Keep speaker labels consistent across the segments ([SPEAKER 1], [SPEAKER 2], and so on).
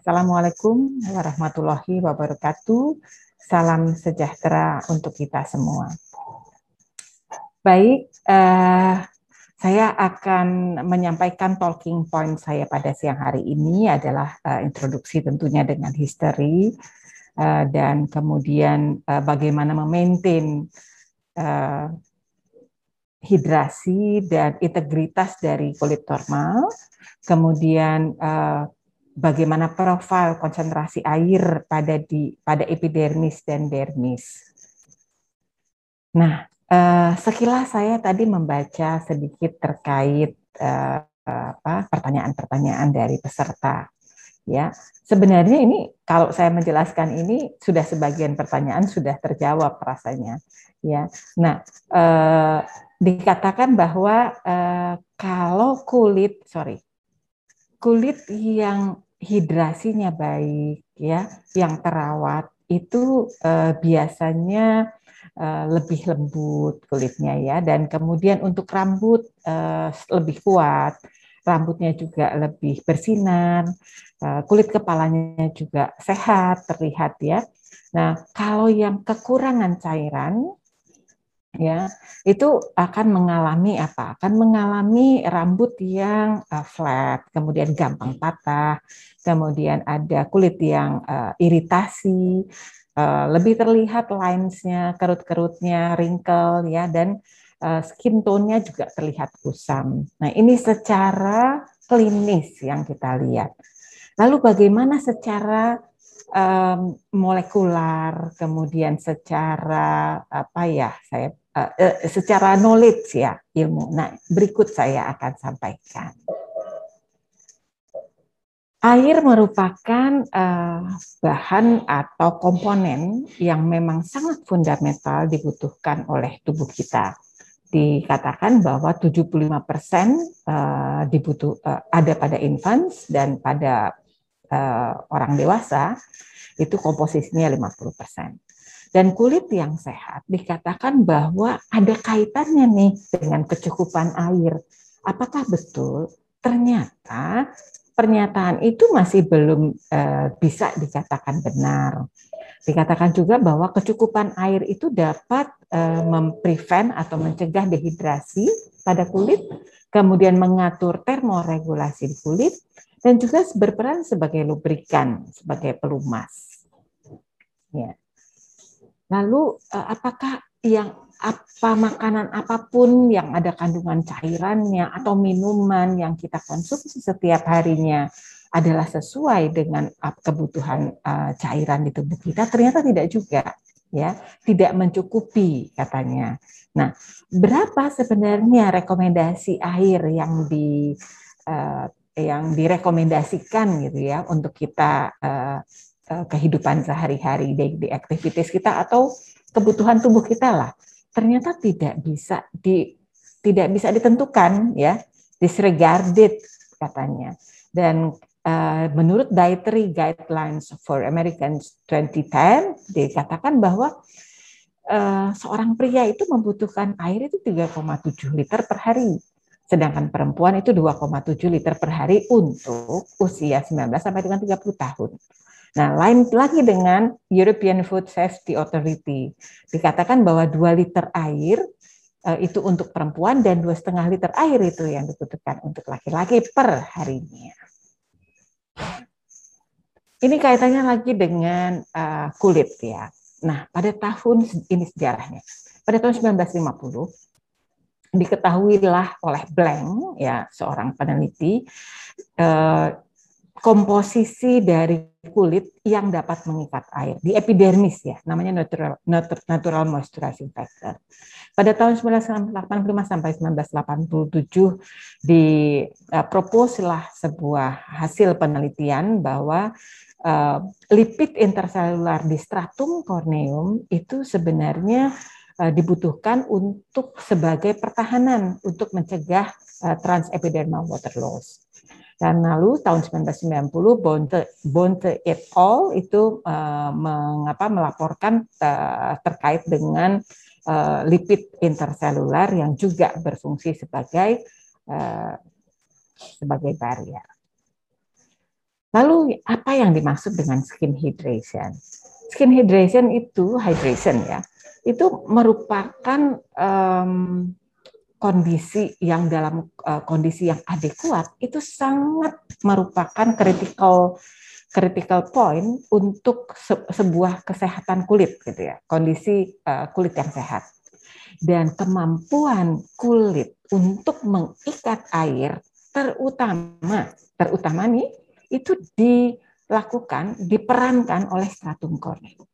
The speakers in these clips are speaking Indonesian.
[SPEAKER 1] Assalamualaikum warahmatullahi wabarakatuh. Salam sejahtera untuk kita semua. Baik, eh, saya akan menyampaikan talking point saya pada siang hari ini adalah uh, introduksi tentunya dengan history uh, dan kemudian uh, bagaimana memaintain uh, hidrasi dan integritas dari kulit normal, kemudian uh, bagaimana profil konsentrasi air pada di pada epidermis dan dermis. Nah, Uh, sekilas saya tadi membaca sedikit terkait uh, apa pertanyaan-pertanyaan dari peserta. Ya, sebenarnya ini kalau saya menjelaskan ini sudah sebagian pertanyaan sudah terjawab rasanya. Ya, nah uh, dikatakan bahwa uh, kalau kulit, sorry, kulit yang hidrasinya baik, ya, yang terawat itu uh, biasanya Eh, lebih lembut kulitnya ya. Dan kemudian untuk rambut uh, lebih kuat. Rambutnya juga lebih bersinar uh, kulit kepalanya juga sehat terlihat ya. Nah kalau yang kekurangan cairan ya itu akan mengalami apa akan mengalami rambut yang uh, flat kemudian gampang patah kemudian ada kulit yang uh, iritasi Eh, lebih terlihat lines-nya, kerut-kerutnya, wrinkle ya dan uh, skin tone-nya juga terlihat kusam. Nah, ini secara klinis yang kita lihat. Lalu bagaimana secara um, molekular, kemudian secara apa ya, saya uh, uh, secara knowledge ya ilmu. Nah, berikut saya akan sampaikan. Air merupakan uh, bahan atau komponen yang memang sangat fundamental dibutuhkan oleh tubuh kita. Dikatakan bahwa 75% uh, dibutuh uh, ada pada infants dan pada uh, orang dewasa itu komposisinya 50%. Dan kulit yang sehat dikatakan bahwa ada kaitannya nih dengan kecukupan air. Apakah betul? Ternyata pernyataan itu masih belum uh, bisa dikatakan benar. Dikatakan juga bahwa kecukupan air itu dapat uh, memprevent atau mencegah dehidrasi pada kulit, kemudian mengatur termoregulasi di kulit, dan juga berperan sebagai lubrikan, sebagai pelumas. Ya. Lalu uh, apakah yang apa makanan apa pun yang ada kandungan cairannya atau minuman yang kita konsumsi setiap harinya adalah sesuai dengan kebutuhan uh, cairan di tubuh kita ternyata tidak juga ya tidak mencukupi katanya. Nah, berapa sebenarnya rekomendasi air yang di yang direkomendasikan gitu ya untuk kita kehidupan sehari-hari di aktivitas kita atau kebutuhan tubuh kita lah. Ternyata tidak bisa di tidak bisa ditentukan ya. Disregarded katanya. Dan uh, menurut dietary guidelines for Americans 2010 dikatakan bahwa uh, seorang pria itu membutuhkan air itu 3,7 liter per hari sedangkan perempuan itu 2,7 liter per hari untuk usia 19 sampai dengan 30 tahun. Nah, lain lagi dengan European Food Safety Authority. Dikatakan bahwa 2 liter air uh, itu untuk perempuan dan dua setengah liter air itu yang dibutuhkan untuk laki-laki per harinya. Ini kaitannya lagi dengan uh, kulit ya. Nah, pada tahun ini sejarahnya. Pada tahun 1950 diketahuilah oleh Blank ya seorang peneliti uh, komposisi dari kulit yang dapat mengikat air. Di epidermis ya namanya natural natural moisturizing factor. Pada tahun 1985 sampai 1987 di uh, proposlah sebuah hasil penelitian bahwa uh, lipid interselular di stratum corneum itu sebenarnya uh, dibutuhkan untuk sebagai pertahanan untuk mencegah uh, transepidermal water loss dan lalu tahun 1990 Bonte, Bonte et al. itu uh, mengapa melaporkan uh, terkait dengan uh, lipid interselular yang juga berfungsi sebagai uh, sebagai barrier. Lalu apa yang dimaksud dengan skin hydration? Skin hydration itu hydration ya, itu merupakan um, kondisi yang dalam uh, kondisi yang adekuat itu sangat merupakan critical critical point untuk se sebuah kesehatan kulit gitu ya, kondisi uh, kulit yang sehat. Dan kemampuan kulit untuk mengikat air terutama terutama nih itu dilakukan diperankan oleh stratum corneum.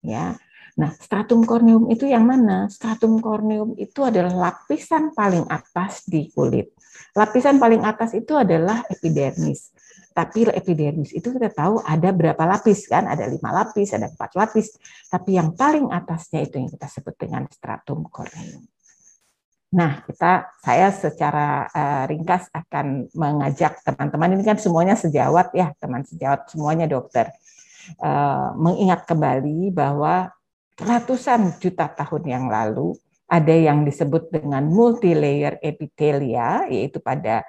[SPEAKER 1] Ya. Nah, stratum corneum itu yang mana? Stratum corneum itu adalah lapisan paling atas di kulit. Lapisan paling atas itu adalah epidermis. Tapi epidermis itu kita tahu ada berapa lapis kan? Ada lima lapis, ada empat lapis. Tapi yang paling atasnya itu yang kita sebut dengan stratum corneum. Nah, kita saya secara uh, ringkas akan mengajak teman-teman ini kan semuanya sejawat ya, teman sejawat semuanya dokter. Uh, mengingat kembali bahwa ratusan juta tahun yang lalu ada yang disebut dengan multilayer epithelia yaitu pada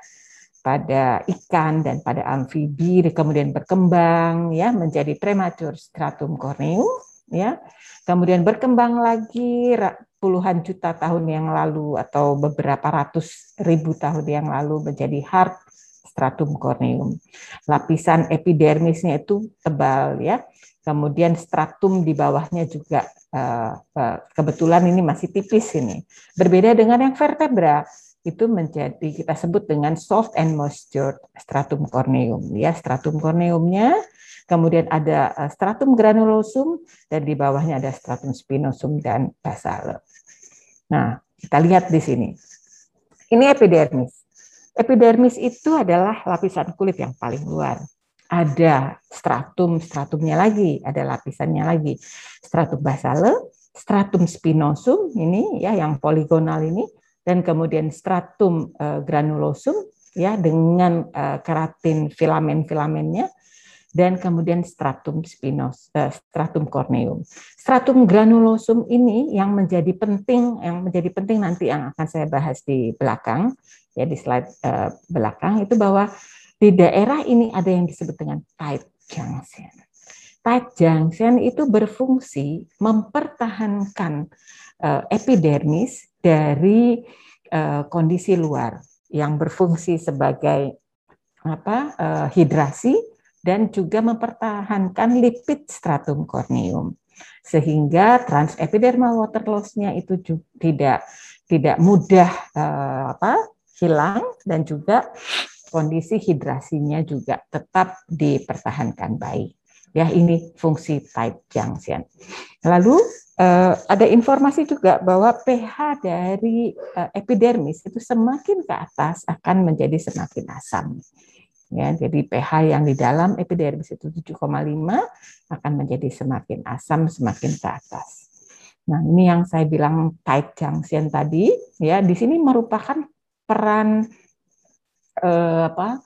[SPEAKER 1] pada ikan dan pada amfibi kemudian berkembang ya menjadi premature stratum corneum ya. Kemudian berkembang lagi puluhan juta tahun yang lalu atau beberapa ratus ribu tahun yang lalu menjadi hard stratum corneum lapisan epidermisnya itu tebal ya kemudian stratum di bawahnya juga uh, uh, kebetulan ini masih tipis ini berbeda dengan yang vertebra itu menjadi kita sebut dengan soft and moisture stratum corneum ya stratum corneumnya kemudian ada eh, stratum granulosum dan di bawahnya ada stratum spinosum dan basale. Nah, kita lihat di sini. Ini epidermis. Epidermis itu adalah lapisan kulit yang paling luar. Ada stratum, stratumnya lagi, ada lapisannya lagi. Stratum basale, stratum spinosum ini ya yang poligonal ini dan kemudian stratum uh, granulosum ya dengan uh, keratin filamen-filamennya dan kemudian stratum spinos uh, stratum corneum. Stratum granulosum ini yang menjadi penting yang menjadi penting nanti yang akan saya bahas di belakang ya di slide uh, belakang itu bahwa di daerah ini ada yang disebut dengan tight junction. Tight junction itu berfungsi mempertahankan uh, epidermis dari uh, kondisi luar yang berfungsi sebagai apa uh, hidrasi dan juga mempertahankan lipid stratum corneum sehingga transepidermal water loss-nya itu juga tidak tidak mudah uh, apa hilang dan juga kondisi hidrasinya juga tetap dipertahankan baik. Ya, ini fungsi tight junction. Lalu uh, ada informasi juga bahwa pH dari uh, epidermis itu semakin ke atas akan menjadi semakin asam. Ya, jadi pH yang di dalam epidermis itu 7,5 akan menjadi semakin asam semakin ke atas. Nah, ini yang saya bilang tight junction tadi, ya, di sini merupakan peran eh, apa?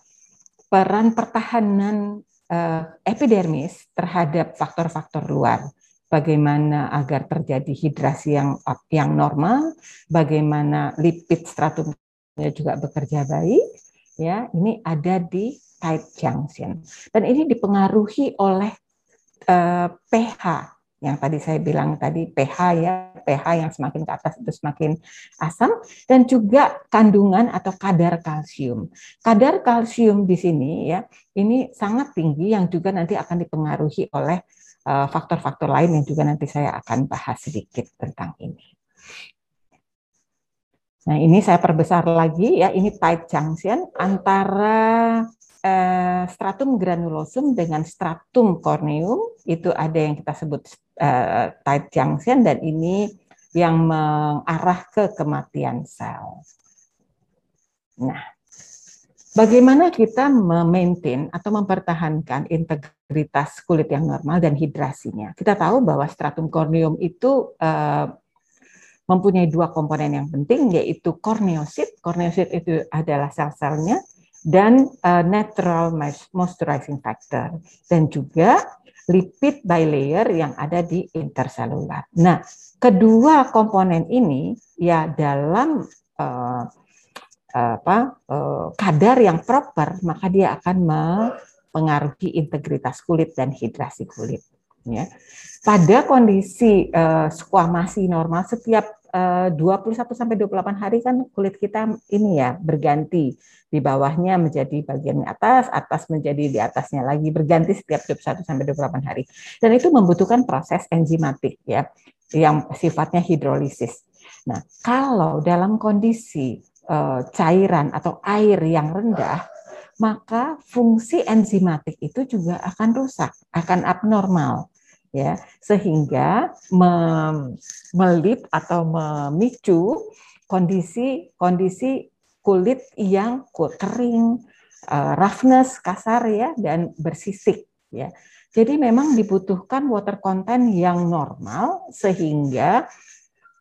[SPEAKER 1] peran pertahanan eh, epidermis terhadap faktor-faktor luar bagaimana agar terjadi hidrasi yang yang normal, bagaimana lipid stratumnya juga bekerja baik, ya ini ada di tight junction dan ini dipengaruhi oleh uh, pH yang tadi saya bilang tadi pH ya pH yang semakin ke atas itu semakin asam. Dan juga kandungan atau kadar kalsium. Kadar kalsium di sini ya ini sangat tinggi yang juga nanti akan dipengaruhi oleh Eh, faktor-faktor lain yang juga nanti saya akan bahas sedikit tentang ini. Nah, ini saya perbesar lagi ya, ini tight junction antara eh, stratum granulosum dengan stratum corneum, itu ada yang kita sebut eh, tight junction dan ini yang mengarah ke kematian sel. Nah, Bagaimana kita memaintain atau mempertahankan integritas kulit yang normal dan hidrasinya? Kita tahu bahwa stratum corneum itu uh, mempunyai dua komponen yang penting, yaitu korneosit. Korneosit itu adalah sel-selnya, dan uh, natural moisturizing factor, dan juga lipid bilayer yang ada di interselular. Nah, kedua komponen ini ya dalam uh, apa uh, kadar yang proper maka dia akan me, mempengaruhi integritas kulit dan hidrasi kulit. Ya. Pada kondisi uh, squamasi normal setiap 21 sampai 28 hari kan kulit kita ini ya berganti di bawahnya menjadi bagian atas, atas menjadi di atasnya lagi berganti setiap 21 sampai 28 hari. Dan itu membutuhkan proses enzimatik ya yang sifatnya hidrolisis. Nah, kalau dalam kondisi uh, cairan atau air yang rendah maka fungsi enzimatik itu juga akan rusak, akan abnormal ya sehingga melip atau memicu kondisi kondisi kulit yang kering, uh, roughness kasar ya dan bersisik ya. Jadi memang dibutuhkan water content yang normal sehingga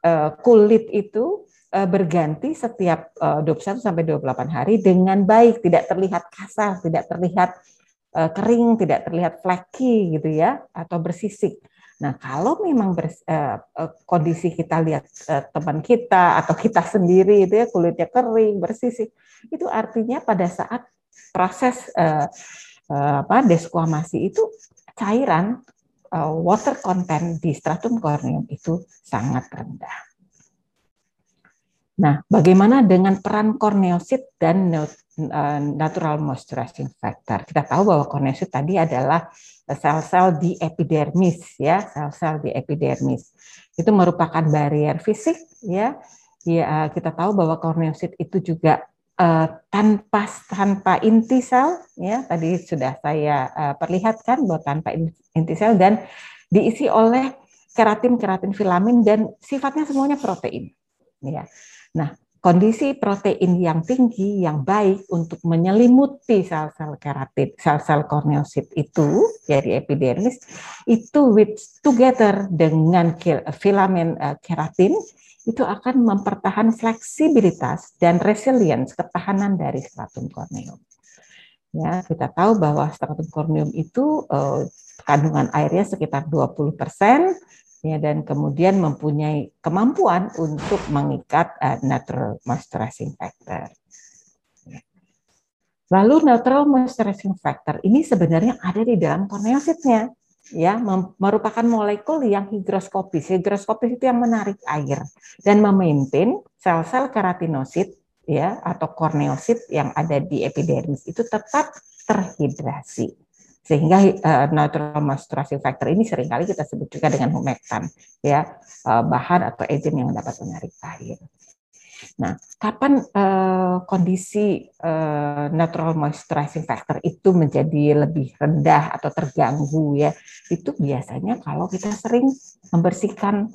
[SPEAKER 1] uh, kulit itu Eh, berganti setiap 21 eh, sampai 28 hari dengan baik, tidak terlihat kasar, tidak terlihat eh, kering, tidak terlihat flaky gitu ya atau bersisik. Nah, kalau memang bers, kondisi kita lihat teman kita atau kita sendiri itu ya kulitnya kering, bersisik, itu artinya pada saat proses apa desquamasi itu cairan water content di stratum corneum itu sangat rendah. Nah, bagaimana dengan peran korneosit dan eh, natural moisturizing factor? Kita tahu bahwa korneosit tadi adalah sel-sel di epidermis ya, sel-sel di epidermis. Itu merupakan barrier fisik ya. Ya, kita tahu bahwa korneosit itu juga uh, tanpa tanpa inti sel ya. Tadi sudah saya uh, perlihatkan bahwa tanpa inti sel dan diisi oleh keratin, keratin filamin dan sifatnya semuanya protein. Ya. Nah, kondisi protein yang tinggi yang baik untuk menyelimuti sel-sel keratin, sel-sel korneosit itu dari epidermis itu with together dengan filamen uh, keratin itu akan mempertahankan fleksibilitas dan resilience ketahanan dari stratum corneum. Ya, kita tahu bahwa stratum corneum itu uh, kandungan airnya sekitar 20 persen, ya dan kemudian mempunyai kemampuan untuk mengikat uh, natural moisturizing factor. Lalu natural moisturizing factor ini sebenarnya ada di dalam korneositnya, ya merupakan molekul yang higroskopis. Higroskopis itu yang menarik air dan memaintain sel-sel keratinosit ya atau korneosit yang ada di epidermis itu tetap terhidrasi. Sehingga uh, natural moisturizing factor ini sering kali kita sebut juga dengan humektan, ya uh, bahan atau agent yang dapat menarik air. Nah, kapan uh, kondisi uh, natural moisturizing factor itu menjadi lebih rendah atau terganggu ya? Itu biasanya kalau kita sering membersihkan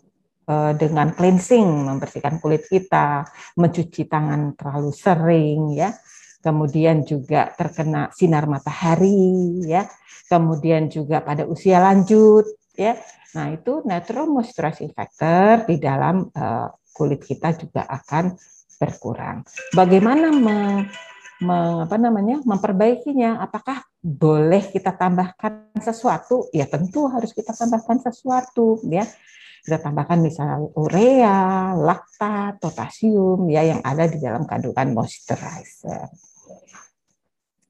[SPEAKER 1] uh, dengan cleansing, membersihkan kulit kita, mencuci tangan terlalu sering ya, kemudian juga terkena sinar matahari ya, kemudian juga pada usia lanjut ya. Nah, itu natural moisturizing factor di dalam uh, kulit kita juga akan berkurang. Bagaimana me, me, apa namanya? memperbaikinya? Apakah boleh kita tambahkan sesuatu? Ya tentu harus kita tambahkan sesuatu ya kita tambahkan misalnya urea, laktat, potasium ya yang ada di dalam kandungan moisturizer.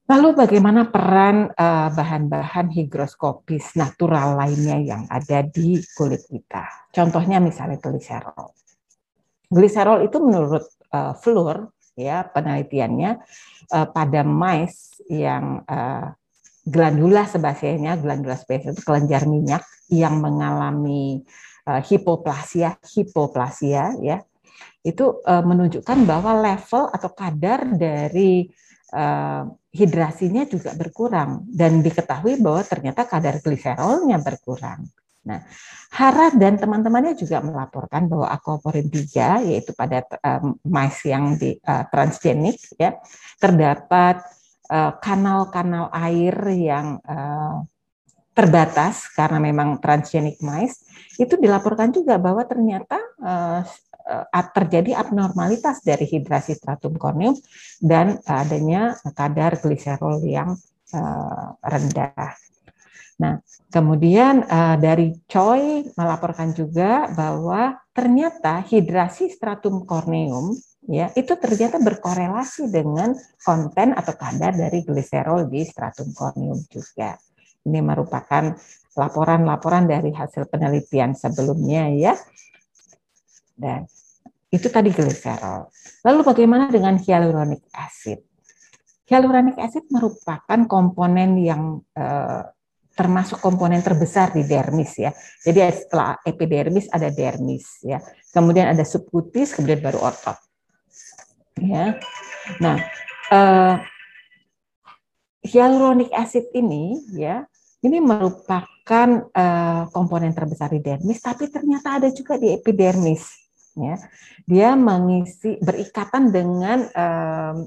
[SPEAKER 1] Lalu bagaimana peran eh, bahan-bahan higroskopis natural lainnya yang ada di kulit kita? Contohnya misalnya gliserol. Gliserol itu menurut uh, Fleur ya penelitiannya uh, pada mice yang glandula sebasenya, glandula sebasenya itu kelenjar minyak yang mengalami hipoplasia, hipoplasia ya. Itu menunjukkan bahwa level atau kadar dari uh, hidrasinya juga berkurang dan diketahui bahwa ternyata kadar gliserolnya berkurang. Nah, Hara dan teman-temannya juga melaporkan bahwa aquaporin 3 yaitu pada um, mice yang di uh, transgenik ya terdapat kanal-kanal uh, air yang uh, terbatas karena memang transgenik mice itu dilaporkan juga bahwa ternyata uh, terjadi abnormalitas dari hidrasi stratum corneum dan adanya kadar gliserol yang uh, rendah. Nah, kemudian uh, dari Choi melaporkan juga bahwa ternyata hidrasi stratum corneum ya itu ternyata berkorelasi dengan konten atau kadar dari gliserol di stratum corneum juga. Ini merupakan laporan-laporan dari hasil penelitian sebelumnya ya. Dan itu tadi gliserol. Lalu bagaimana dengan hyaluronic acid? Hyaluronic acid merupakan komponen yang eh, termasuk komponen terbesar di dermis ya. Jadi setelah epidermis ada dermis ya. Kemudian ada subkutis, kemudian baru otot. Ya. Nah, uh, hyaluronic acid ini ya, ini merupakan uh, komponen terbesar di dermis, tapi ternyata ada juga di epidermis. Ya, dia mengisi berikatan dengan uh,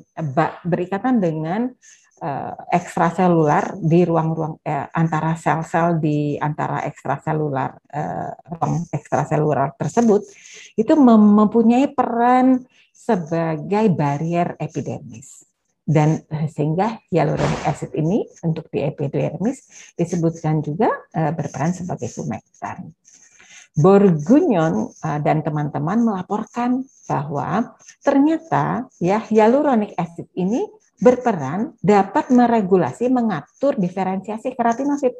[SPEAKER 1] berikatan dengan uh, ekstraselular di ruang-ruang eh, antara sel-sel di antara ekstraselular uh, ruang ekstraselular tersebut itu mempunyai peran sebagai barrier epidermis dan uh, sehingga hyaluronic acid ini untuk di epidermis disebutkan juga uh, berperan sebagai humektan. Borgunyon dan teman-teman melaporkan bahwa ternyata ya hyaluronic acid ini berperan dapat meregulasi mengatur diferensiasi keratinosit.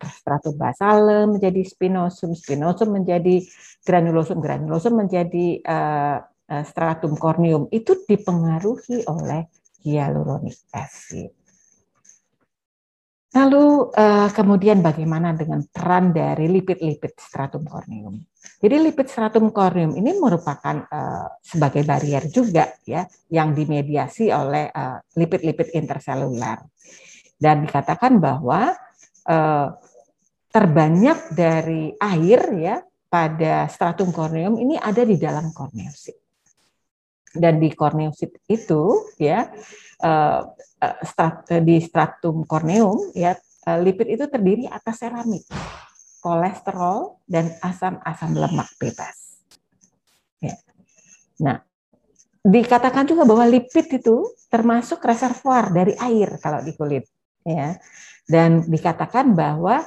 [SPEAKER 1] Stratum basalem menjadi spinosum, spinosum menjadi granulosum, granulosum menjadi uh, stratum corneum. Itu dipengaruhi oleh hyaluronic acid. Lalu uh, kemudian bagaimana dengan peran dari lipid-lipid stratum corneum? Jadi lipid stratum corneum ini merupakan uh, sebagai barrier juga ya yang dimediasi oleh lipid-lipid uh, interselular. Dan dikatakan bahwa uh, terbanyak dari air ya pada stratum corneum ini ada di dalam korneosit. Dan di korneosit itu ya uh, strat, di stratum corneum ya lipid itu terdiri atas seramik, kolesterol dan asam-asam lemak bebas. Ya. Nah, dikatakan juga bahwa lipid itu termasuk reservoir dari air kalau di kulit ya. Dan dikatakan bahwa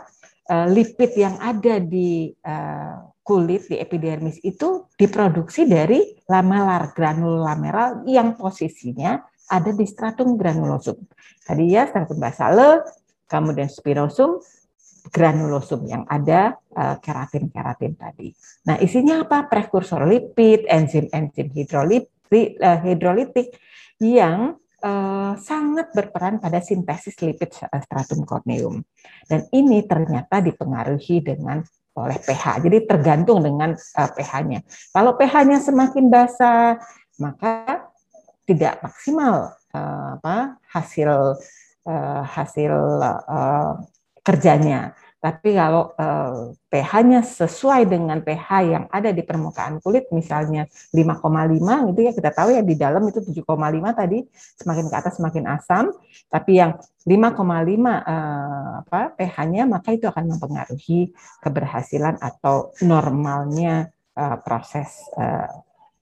[SPEAKER 1] lipid yang ada di uh, kulit di epidermis itu diproduksi dari lamellar granul lameral yang posisinya ada di stratum granulosum. Tadi ya stratum basale, kemudian spinosum, granulosum yang ada eh, keratin-keratin tadi. Nah, isinya apa? Prekursor lipid, enzim-enzim hidrolitik, uh, hidrolitik yang uh, sangat berperan pada sintesis lipid stratum corneum. Dan ini ternyata dipengaruhi dengan oleh pH. Jadi tergantung dengan uh, pH-nya. Kalau pH-nya semakin basah, maka tidak maksimal uh, apa hasil uh, hasil uh, kerjanya. Tapi kalau uh, pH-nya sesuai dengan pH yang ada di permukaan kulit, misalnya 5,5 gitu ya, kita tahu ya di dalam itu 7,5 tadi, semakin ke atas semakin asam, tapi yang 5,5 uh, apa pH-nya maka itu akan mempengaruhi keberhasilan atau normalnya uh, proses uh,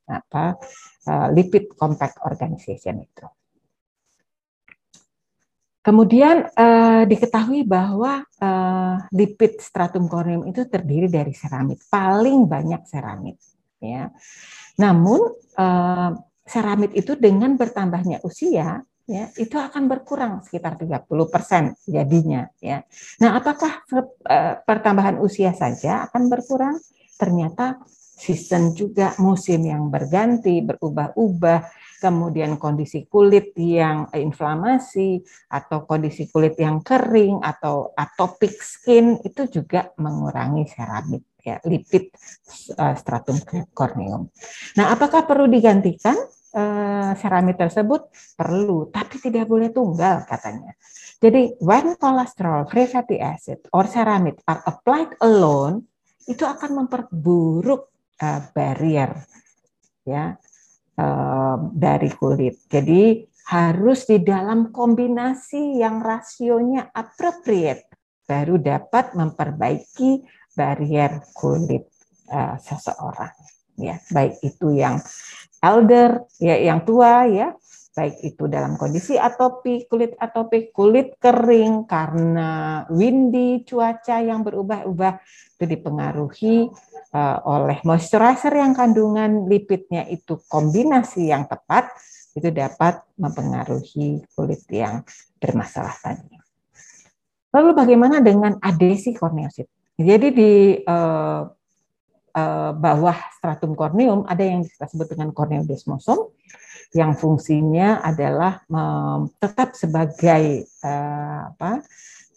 [SPEAKER 1] apa uh, lipid compact organization itu. Kemudian uh, diketahui bahwa uh, lipid stratum corneum itu terdiri dari seramid, paling banyak seramid. Ya. Namun uh, seramid itu dengan bertambahnya usia ya itu akan berkurang sekitar 30% jadinya ya. Nah, apakah pertambahan usia saja akan berkurang? Ternyata season juga musim yang berganti, berubah-ubah, kemudian kondisi kulit yang inflamasi atau kondisi kulit yang kering atau atopic skin itu juga mengurangi seramid ya lipid uh, stratum corneum. Nah, apakah perlu digantikan uh, tersebut? Perlu, tapi tidak boleh tunggal katanya. Jadi, when cholesterol, free fatty acid, or ceramide are applied alone, itu akan memperburuk uh, barrier ya uh, dari kulit. Jadi harus di dalam kombinasi yang rasionya appropriate baru dapat memperbaiki barrier kulit uh, seseorang ya baik itu yang elder ya yang tua ya baik itu dalam kondisi atopi kulit atopi kulit kering karena windy cuaca yang berubah-ubah itu dipengaruhi uh, oleh moisturizer yang kandungan lipidnya itu kombinasi yang tepat itu dapat mempengaruhi kulit yang bermasalah tadi. Lalu bagaimana dengan adesi korneosit? Jadi di uh, uh, bawah stratum korneum ada yang kita sebut dengan korneodesmosom yang fungsinya adalah um, tetap sebagai uh, apa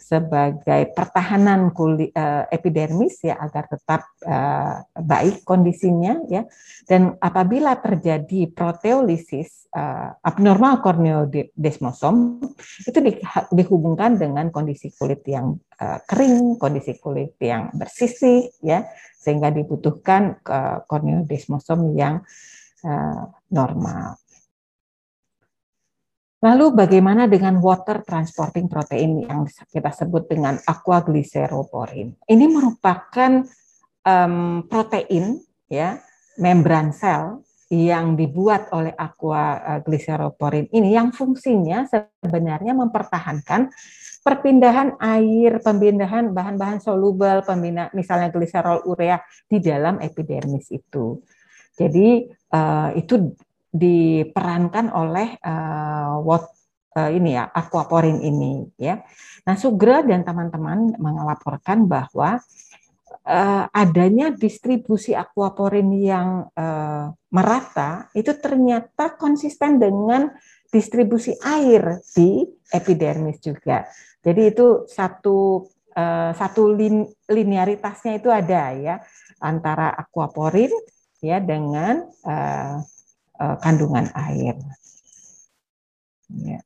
[SPEAKER 1] sebagai pertahanan kulit uh, epidermis ya agar tetap uh, baik kondisinya ya. Dan apabila terjadi proteolisis uh, abnormal korneodesmosom itu di, dihubungkan dengan kondisi kulit yang uh, kering kondisi kulit yang bersisih ya sehingga dibutuhkan uh, korneodesmosom yang uh, normal Lalu bagaimana dengan water transporting protein yang kita sebut dengan aquaglyceroporin? Ini merupakan um, protein ya membran sel yang dibuat oleh aquaglyceroporin ini yang fungsinya sebenarnya mempertahankan perpindahan air, pemindahan bahan-bahan soluble, pemindah, misalnya gliserol urea di dalam epidermis itu. Jadi uh, itu diperankan oleh uh, what uh, ini ya aquaporin ini ya. Nah, Sugra dan teman-teman melaporkan bahwa uh, adanya distribusi aquaporin yang uh, merata itu ternyata konsisten dengan distribusi air di epidermis juga. Jadi itu satu uh, satu lin, linearitasnya itu ada ya antara aquaporin ya dengan uh, uh, kandungan air. Ya.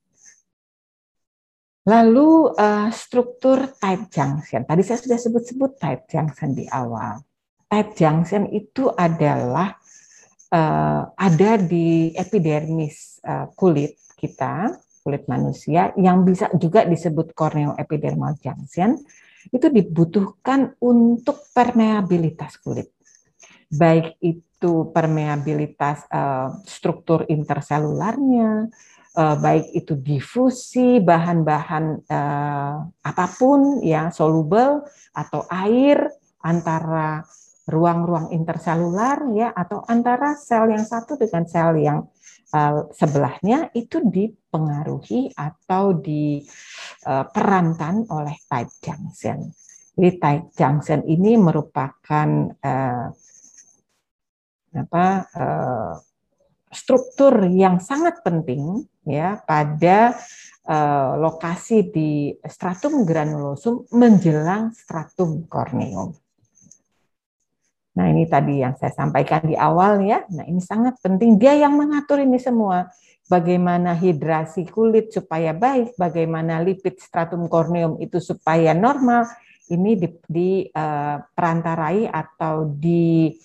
[SPEAKER 1] Lalu uh, struktur tight junction. Tadi saya sudah sebut-sebut tight junction di awal. Tight junction itu adalah uh, ada di epidermis uh, kulit kita, kulit manusia, yang bisa juga disebut corneoepidermal junction. Itu dibutuhkan untuk permeabilitas kulit. Baik itu permeabilitas uh, struktur interselularnya, uh, baik itu difusi bahan-bahan uh, apa pun ya soluble atau air antara ruang-ruang interselular ya atau antara sel yang satu dengan sel yang uh, sebelahnya itu dipengaruhi atau diperankan oleh tight junction. Jadi tight junction ini merupakan uh, apa uh, struktur yang sangat penting ya pada uh, lokasi di stratum granulosum menjelang stratum corneum. Nah, ini tadi yang saya sampaikan di awal ya. Nah, ini sangat penting dia yang mengatur ini semua. Bagaimana hidrasi kulit supaya baik, bagaimana lipid stratum corneum itu supaya normal, ini diperantarai di, uh, atau di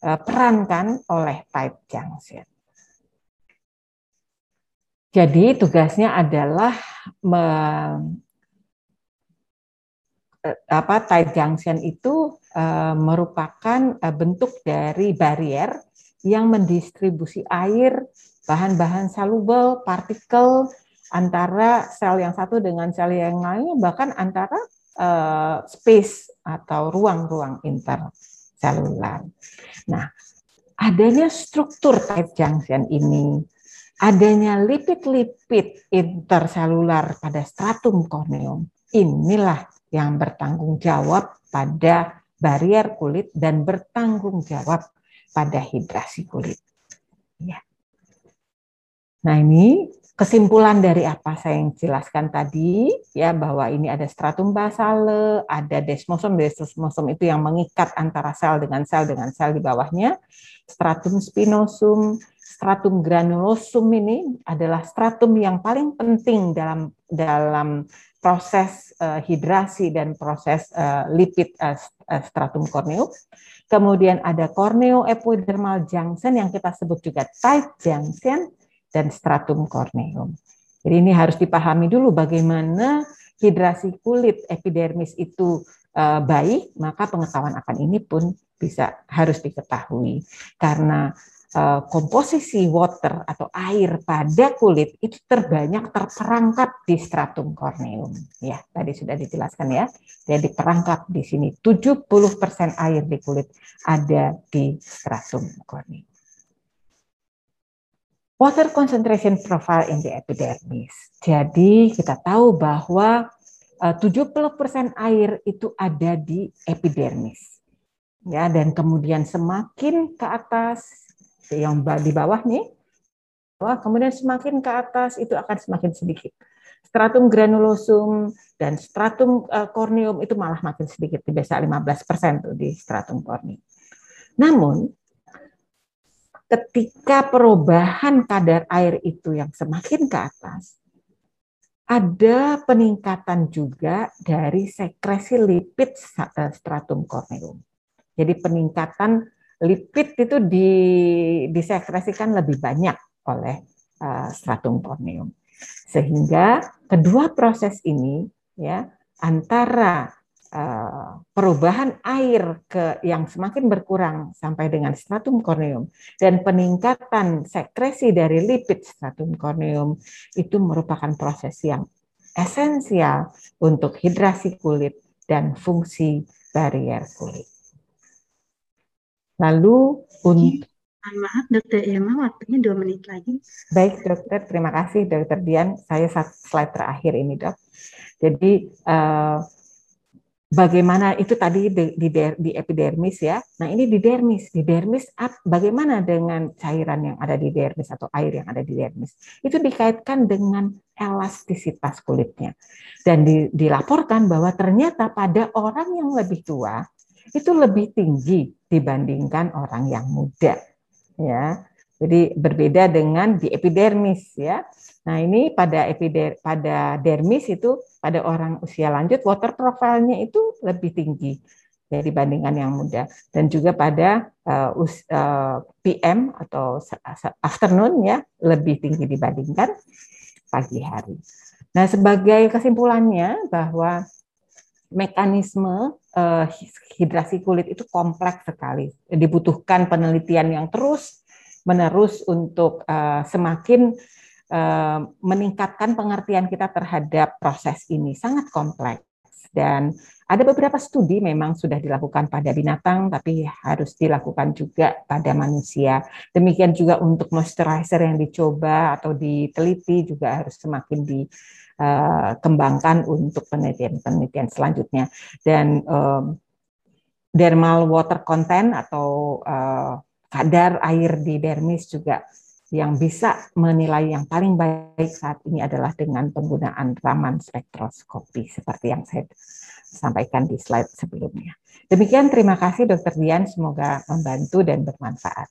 [SPEAKER 1] Eh, perankan oleh tight junction. Jadi tugasnya adalah me, eh, apa tight junction itu uh, merupakan bentuk dari barrier yang mendistribusi air, bahan-bahan soluble, partikel antara sel yang satu dengan sel yang lain, bahkan antara uh, space atau ruang-ruang interselular. Nah, adanya struktur tight junction ini, adanya lipid-lipid interselular pada stratum corneum, inilah yang bertanggung jawab pada barrier kulit dan bertanggung jawab pada hidrasi kulit. Ya. Nah ini kesimpulan dari apa saya yang jelaskan tadi ya bahwa ini ada stratum basale, ada desmosom, desmosom itu yang mengikat antara sel dengan sel dengan sel di bawahnya, stratum spinosum, stratum granulosum ini adalah stratum yang paling penting dalam dalam proses uh, hidrasi dan proses uh, lipid uh, stratum corneum. Kemudian ada corneo epidermal junction yang kita sebut juga tight junction dan stratum corneum. Jadi ini harus dipahami dulu bagaimana hidrasi kulit epidermis itu uh, baik, maka pengetahuan akan ini pun bisa harus diketahui karena uh, komposisi water atau air pada kulit itu terbanyak terperangkap di stratum corneum. Ya, tadi sudah dijelaskan ya. Jadi perangkap di sini 70% air di kulit ada di stratum corneum. Water concentration profile in the epidermis. Jadi kita tahu bahwa 70% eh, air itu ada di epidermis. Ya, dan kemudian semakin ke atas yang di bawah nih, kemudian semakin ke atas itu akan semakin sedikit. Stratum granulosum dan stratum uh, corneum itu malah makin sedikit, biasa 15% tuh di stratum corneum. Namun ketika perubahan kadar air itu yang semakin ke atas, ada peningkatan juga dari sekresi lipid eh, stratum corneum. Jadi peningkatan lipid itu di, disekresikan lebih banyak oleh uh, stratum corneum. Sehingga kedua proses ini ya antara Eh, perubahan air ke yang semakin berkurang sampai dengan stratum corneum dan peningkatan sekresi dari lipid stratum corneum itu merupakan proses yang esensial untuk hidrasi kulit dan fungsi barrier kulit. Lalu untuk
[SPEAKER 2] Maaf, Dokter Irma, waktunya dua menit lagi.
[SPEAKER 1] Baik, Dokter. Terima kasih, Dokter Dian. Saya slide terakhir ini, Dok. Jadi, uh, bagaimana itu tadi di, di, di epidermis ya. Nah ini di dermis, di dermis bagaimana dengan cairan yang ada di dermis atau air yang ada di dermis? Itu dikaitkan dengan elastisitas kulitnya dan di, dilaporkan bahwa ternyata pada orang yang lebih tua itu lebih tinggi dibandingkan orang yang muda ya jadi berbeda dengan di epidermis ya. Nah, ini pada epider pada dermis itu pada orang usia lanjut water profile-nya itu lebih tinggi ya dibandingkan yang muda dan juga pada uh, us, uh, PM atau afternoon ya lebih tinggi dibandingkan pagi hari. Nah, sebagai kesimpulannya bahwa mekanisme uh, hidrasi kulit itu kompleks sekali, dibutuhkan penelitian yang terus menerus untuk uh, semakin uh, meningkatkan pengertian kita terhadap proses ini. Sangat kompleks. Dan ada beberapa studi memang sudah dilakukan pada binatang tapi harus dilakukan juga pada manusia. Demikian juga untuk moisturizer yang dicoba atau diteliti juga harus semakin dikembangkan uh, untuk penelitian-penelitian selanjutnya. Dan um, dermal water content atau uh, kadar air di dermis juga yang bisa menilai yang paling baik saat ini adalah dengan penggunaan Raman spektroskopi seperti yang saya sampaikan di slide sebelumnya. Demikian terima kasih Dr. Dian, semoga membantu dan bermanfaat.